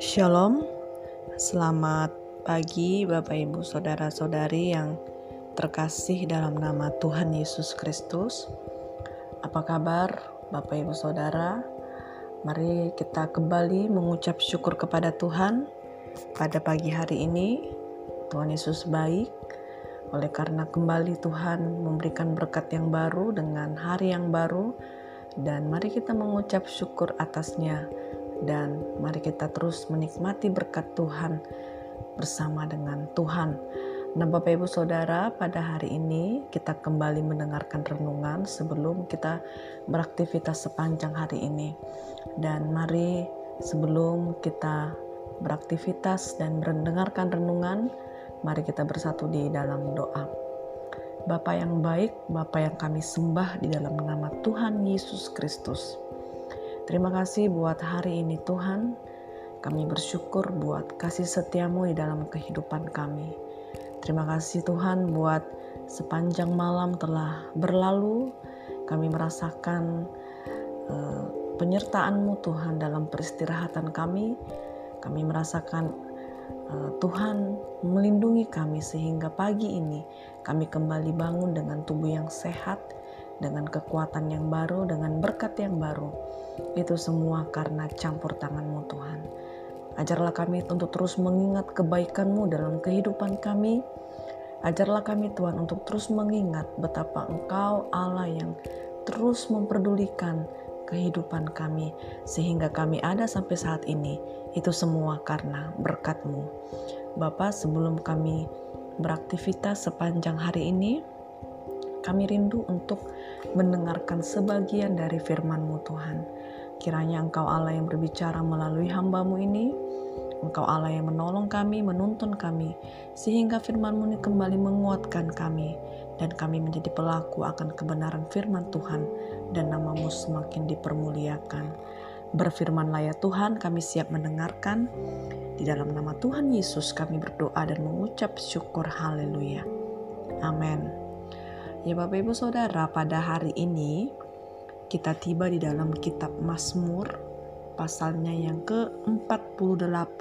Shalom, selamat pagi Bapak Ibu Saudara-saudari yang terkasih dalam nama Tuhan Yesus Kristus. Apa kabar Bapak Ibu Saudara? Mari kita kembali mengucap syukur kepada Tuhan pada pagi hari ini. Tuhan Yesus baik, oleh karena kembali Tuhan memberikan berkat yang baru dengan hari yang baru, dan mari kita mengucap syukur atasnya dan mari kita terus menikmati berkat Tuhan bersama dengan Tuhan. Nah, Bapak Ibu Saudara, pada hari ini kita kembali mendengarkan renungan sebelum kita beraktivitas sepanjang hari ini. Dan mari sebelum kita beraktivitas dan mendengarkan renungan, mari kita bersatu di dalam doa. Bapa yang baik, Bapa yang kami sembah di dalam nama Tuhan Yesus Kristus. Terima kasih buat hari ini Tuhan. Kami bersyukur buat kasih setiamu di dalam kehidupan kami. Terima kasih Tuhan buat sepanjang malam telah berlalu. Kami merasakan uh, penyertaan-Mu Tuhan dalam peristirahatan kami. Kami merasakan Tuhan melindungi kami sehingga pagi ini kami kembali bangun dengan tubuh yang sehat, dengan kekuatan yang baru, dengan berkat yang baru. Itu semua karena campur tanganmu Tuhan. Ajarlah kami untuk terus mengingat kebaikanmu dalam kehidupan kami. Ajarlah kami Tuhan untuk terus mengingat betapa Engkau Allah yang terus memperdulikan kehidupan kami sehingga kami ada sampai saat ini. Itu semua karena berkatmu. Bapak sebelum kami beraktivitas sepanjang hari ini, kami rindu untuk mendengarkan sebagian dari firman-Mu Tuhan. Kiranya Engkau Allah yang berbicara melalui hambamu ini, Engkau Allah yang menolong kami, menuntun kami, sehingga firman-Mu kembali menguatkan kami, dan kami menjadi pelaku akan kebenaran firman Tuhan, dan namamu semakin dipermuliakan. Berfirmanlah ya Tuhan, kami siap mendengarkan. Di dalam nama Tuhan Yesus kami berdoa dan mengucap syukur haleluya. Amin. Ya Bapak Ibu Saudara, pada hari ini kita tiba di dalam kitab Mazmur pasalnya yang ke-48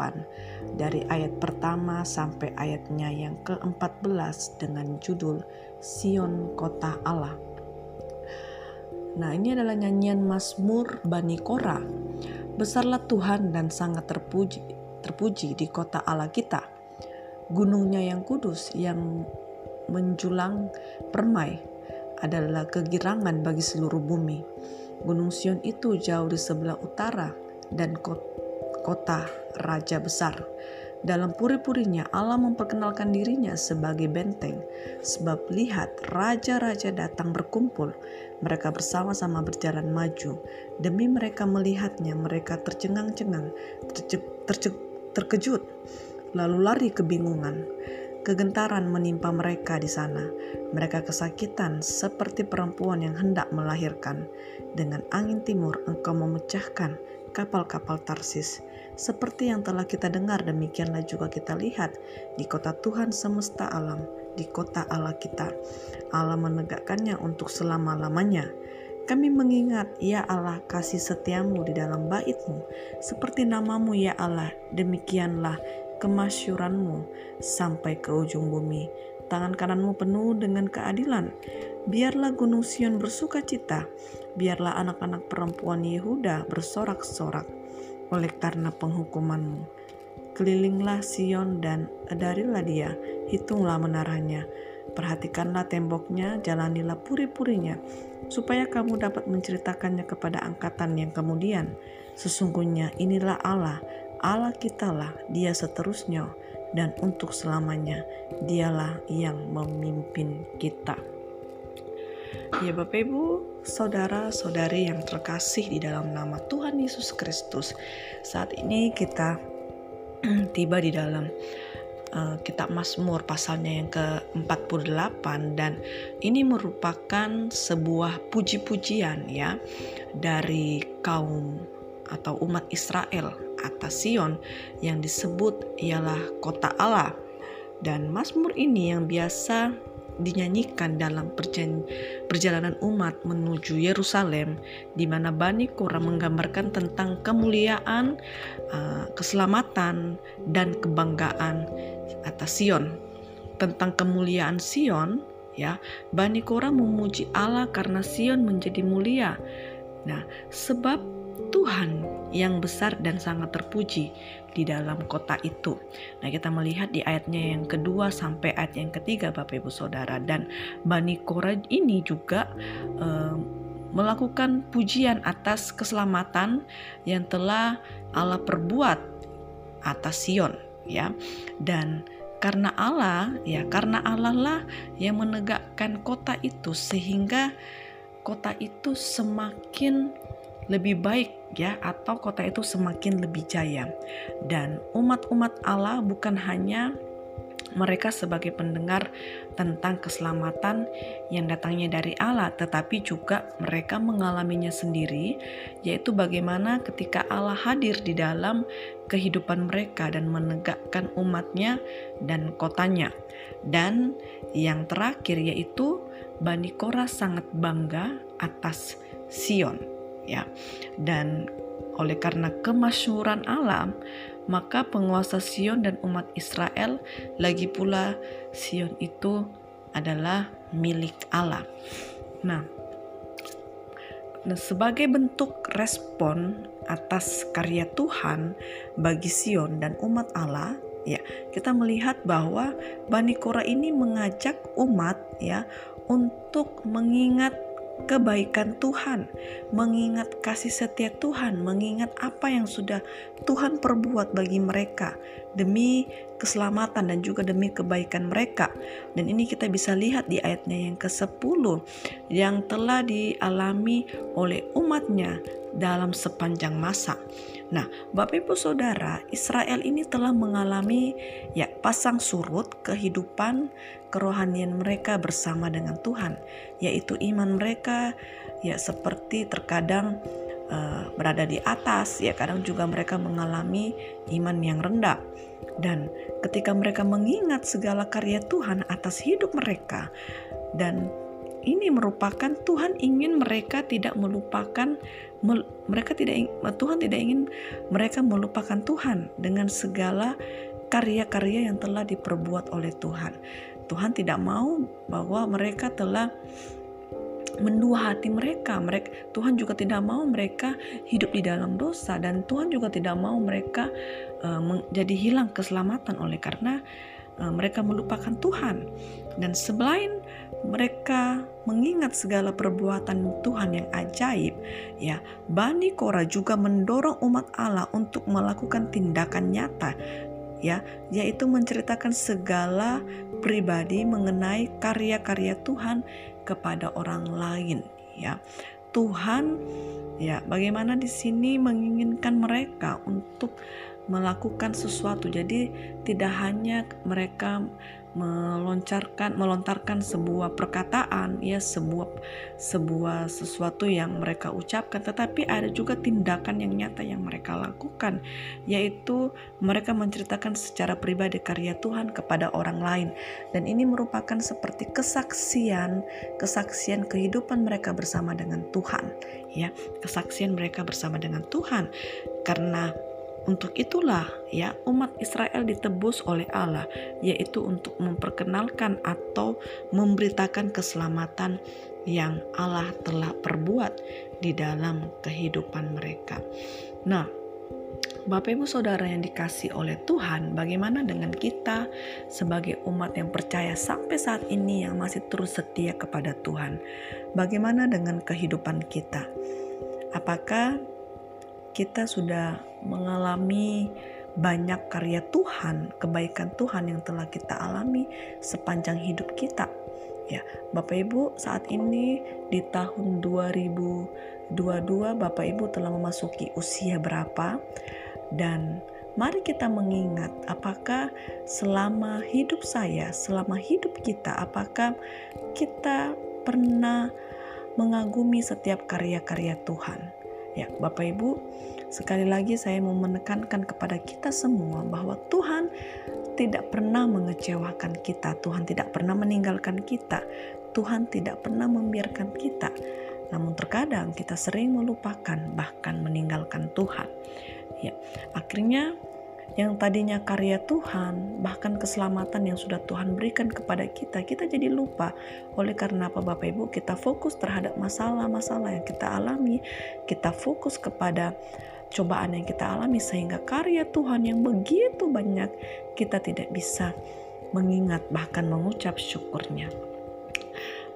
dari ayat pertama sampai ayatnya yang ke-14 dengan judul Sion Kota Allah. Nah, ini adalah nyanyian Mazmur Bani Kora. Besarlah Tuhan dan sangat terpuji, terpuji di kota Allah kita. Gunungnya yang kudus yang menjulang permai adalah kegirangan bagi seluruh bumi. Gunung Sion itu jauh di sebelah utara dan kota raja besar. Dalam puri-purinya Allah memperkenalkan dirinya sebagai benteng. Sebab lihat raja-raja datang berkumpul. Mereka bersama-sama berjalan maju. Demi mereka melihatnya mereka tercengang-cengang, terkejut, lalu lari kebingungan. Kegentaran menimpa mereka di sana. Mereka kesakitan seperti perempuan yang hendak melahirkan. Dengan angin timur engkau memecahkan kapal-kapal Tarsis. Seperti yang telah kita dengar demikianlah juga kita lihat di kota Tuhan semesta alam, di kota Allah kita. Allah menegakkannya untuk selama-lamanya. Kami mengingat, ya Allah, kasih setiamu di dalam baitmu, seperti namamu, ya Allah, demikianlah kemasyuranmu sampai ke ujung bumi. Tangan kananmu penuh dengan keadilan. Biarlah gunung Sion bersuka cita. Biarlah anak-anak perempuan Yehuda bersorak-sorak oleh karena penghukumanmu. Kelilinglah Sion dan adarilah dia, hitunglah menaranya. Perhatikanlah temboknya, jalanilah puri-purinya, supaya kamu dapat menceritakannya kepada angkatan yang kemudian. Sesungguhnya inilah Allah, Allah kitalah dia seterusnya dan untuk selamanya dialah yang memimpin kita. Ya Bapak Ibu, saudara-saudari yang terkasih di dalam nama Tuhan Yesus Kristus. Saat ini kita tiba di dalam uh, kitab Mazmur pasalnya yang ke-48 dan ini merupakan sebuah puji-pujian ya dari kaum atau umat Israel atas Sion yang disebut ialah kota Allah. Dan Mazmur ini yang biasa dinyanyikan dalam perjalanan umat menuju Yerusalem di mana Bani Korah menggambarkan tentang kemuliaan, uh, keselamatan dan kebanggaan atas Sion. Tentang kemuliaan Sion, ya, Bani Korah memuji Allah karena Sion menjadi mulia. Nah, sebab Tuhan yang besar dan sangat terpuji di dalam kota itu. Nah, kita melihat di ayatnya yang kedua sampai ayat yang ketiga, Bapak Ibu Saudara, dan Bani Korah ini juga eh, melakukan pujian atas keselamatan yang telah Allah perbuat atas Sion, ya, dan karena Allah, ya, karena Allah lah yang menegakkan kota itu sehingga kota itu semakin lebih baik ya atau kota itu semakin lebih jaya. Dan umat-umat Allah bukan hanya mereka sebagai pendengar tentang keselamatan yang datangnya dari Allah, tetapi juga mereka mengalaminya sendiri, yaitu bagaimana ketika Allah hadir di dalam kehidupan mereka dan menegakkan umatnya dan kotanya. Dan yang terakhir yaitu Bani Korah sangat bangga atas Sion ya. Dan oleh karena kemasyuran alam, maka penguasa Sion dan umat Israel lagi pula Sion itu adalah milik Allah. Nah, sebagai bentuk respon atas karya Tuhan bagi Sion dan umat Allah, ya, kita melihat bahwa Bani Korah ini mengajak umat ya untuk mengingat kebaikan Tuhan, mengingat kasih setia Tuhan, mengingat apa yang sudah Tuhan perbuat bagi mereka demi keselamatan dan juga demi kebaikan mereka. Dan ini kita bisa lihat di ayatnya yang ke-10 yang telah dialami oleh umatnya dalam sepanjang masa. Nah, Bapak Ibu Saudara, Israel ini telah mengalami ya pasang surut kehidupan kerohanian mereka bersama dengan Tuhan, yaitu iman mereka ya seperti terkadang uh, berada di atas, ya kadang juga mereka mengalami iman yang rendah. Dan ketika mereka mengingat segala karya Tuhan atas hidup mereka dan ini merupakan Tuhan ingin mereka tidak melupakan mereka tidak Tuhan tidak ingin mereka melupakan Tuhan dengan segala karya-karya yang telah diperbuat oleh Tuhan. Tuhan tidak mau bahwa mereka telah mendua hati mereka. Mereka Tuhan juga tidak mau mereka hidup di dalam dosa dan Tuhan juga tidak mau mereka uh, menjadi hilang keselamatan oleh karena uh, mereka melupakan Tuhan. Dan selain mereka mengingat segala perbuatan Tuhan yang ajaib, ya, Bani Kora juga mendorong umat Allah untuk melakukan tindakan nyata, ya, yaitu menceritakan segala pribadi mengenai karya-karya Tuhan kepada orang lain, ya. Tuhan ya, bagaimana di sini menginginkan mereka untuk melakukan sesuatu. Jadi tidak hanya mereka meloncarkan melontarkan sebuah perkataan ya sebuah sebuah sesuatu yang mereka ucapkan. Tetapi ada juga tindakan yang nyata yang mereka lakukan yaitu mereka menceritakan secara pribadi karya Tuhan kepada orang lain. Dan ini merupakan seperti kesaksian kesaksian kehidupan mereka bersama dengan Tuhan ya. Kesaksian mereka bersama dengan Tuhan. Karena untuk itulah ya umat Israel ditebus oleh Allah yaitu untuk memperkenalkan atau memberitakan keselamatan yang Allah telah perbuat di dalam kehidupan mereka. Nah, Bapak Ibu Saudara yang dikasih oleh Tuhan, bagaimana dengan kita sebagai umat yang percaya sampai saat ini yang masih terus setia kepada Tuhan? Bagaimana dengan kehidupan kita? Apakah kita sudah mengalami banyak karya Tuhan, kebaikan Tuhan yang telah kita alami sepanjang hidup kita. Ya, Bapak Ibu, saat ini di tahun 2022 Bapak Ibu telah memasuki usia berapa? Dan mari kita mengingat apakah selama hidup saya, selama hidup kita, apakah kita pernah mengagumi setiap karya-karya Tuhan? Ya, Bapak Ibu, sekali lagi saya mau menekankan kepada kita semua bahwa Tuhan tidak pernah mengecewakan kita, Tuhan tidak pernah meninggalkan kita, Tuhan tidak pernah membiarkan kita. Namun terkadang kita sering melupakan bahkan meninggalkan Tuhan. Ya, akhirnya yang tadinya karya Tuhan, bahkan keselamatan yang sudah Tuhan berikan kepada kita, kita jadi lupa. Oleh karena apa Bapak Ibu, kita fokus terhadap masalah-masalah yang kita alami, kita fokus kepada cobaan yang kita alami sehingga karya Tuhan yang begitu banyak kita tidak bisa mengingat bahkan mengucap syukurnya.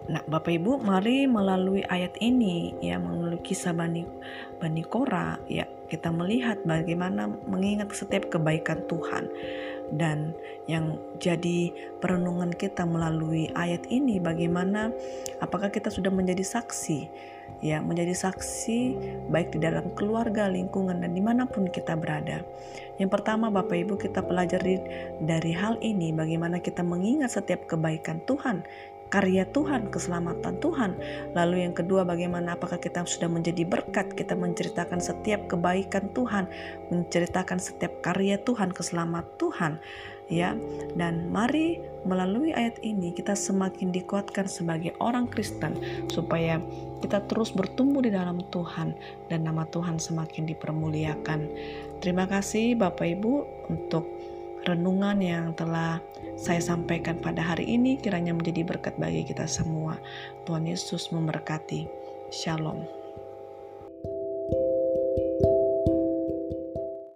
Nah, Bapak Ibu, mari melalui ayat ini ya melalui kisah Bani Bani Kora ya kita melihat bagaimana mengingat setiap kebaikan Tuhan. Dan yang jadi perenungan kita melalui ayat ini bagaimana apakah kita sudah menjadi saksi? Ya menjadi saksi baik di dalam keluarga lingkungan dan di mana pun kita berada. Yang pertama Bapak Ibu kita pelajari dari hal ini bagaimana kita mengingat setiap kebaikan Tuhan karya Tuhan, keselamatan Tuhan. Lalu yang kedua bagaimana apakah kita sudah menjadi berkat, kita menceritakan setiap kebaikan Tuhan, menceritakan setiap karya Tuhan, keselamatan Tuhan. Ya, dan mari melalui ayat ini kita semakin dikuatkan sebagai orang Kristen supaya kita terus bertumbuh di dalam Tuhan dan nama Tuhan semakin dipermuliakan. Terima kasih Bapak Ibu untuk renungan yang telah saya sampaikan pada hari ini kiranya menjadi berkat bagi kita semua. Tuhan Yesus memberkati. Shalom.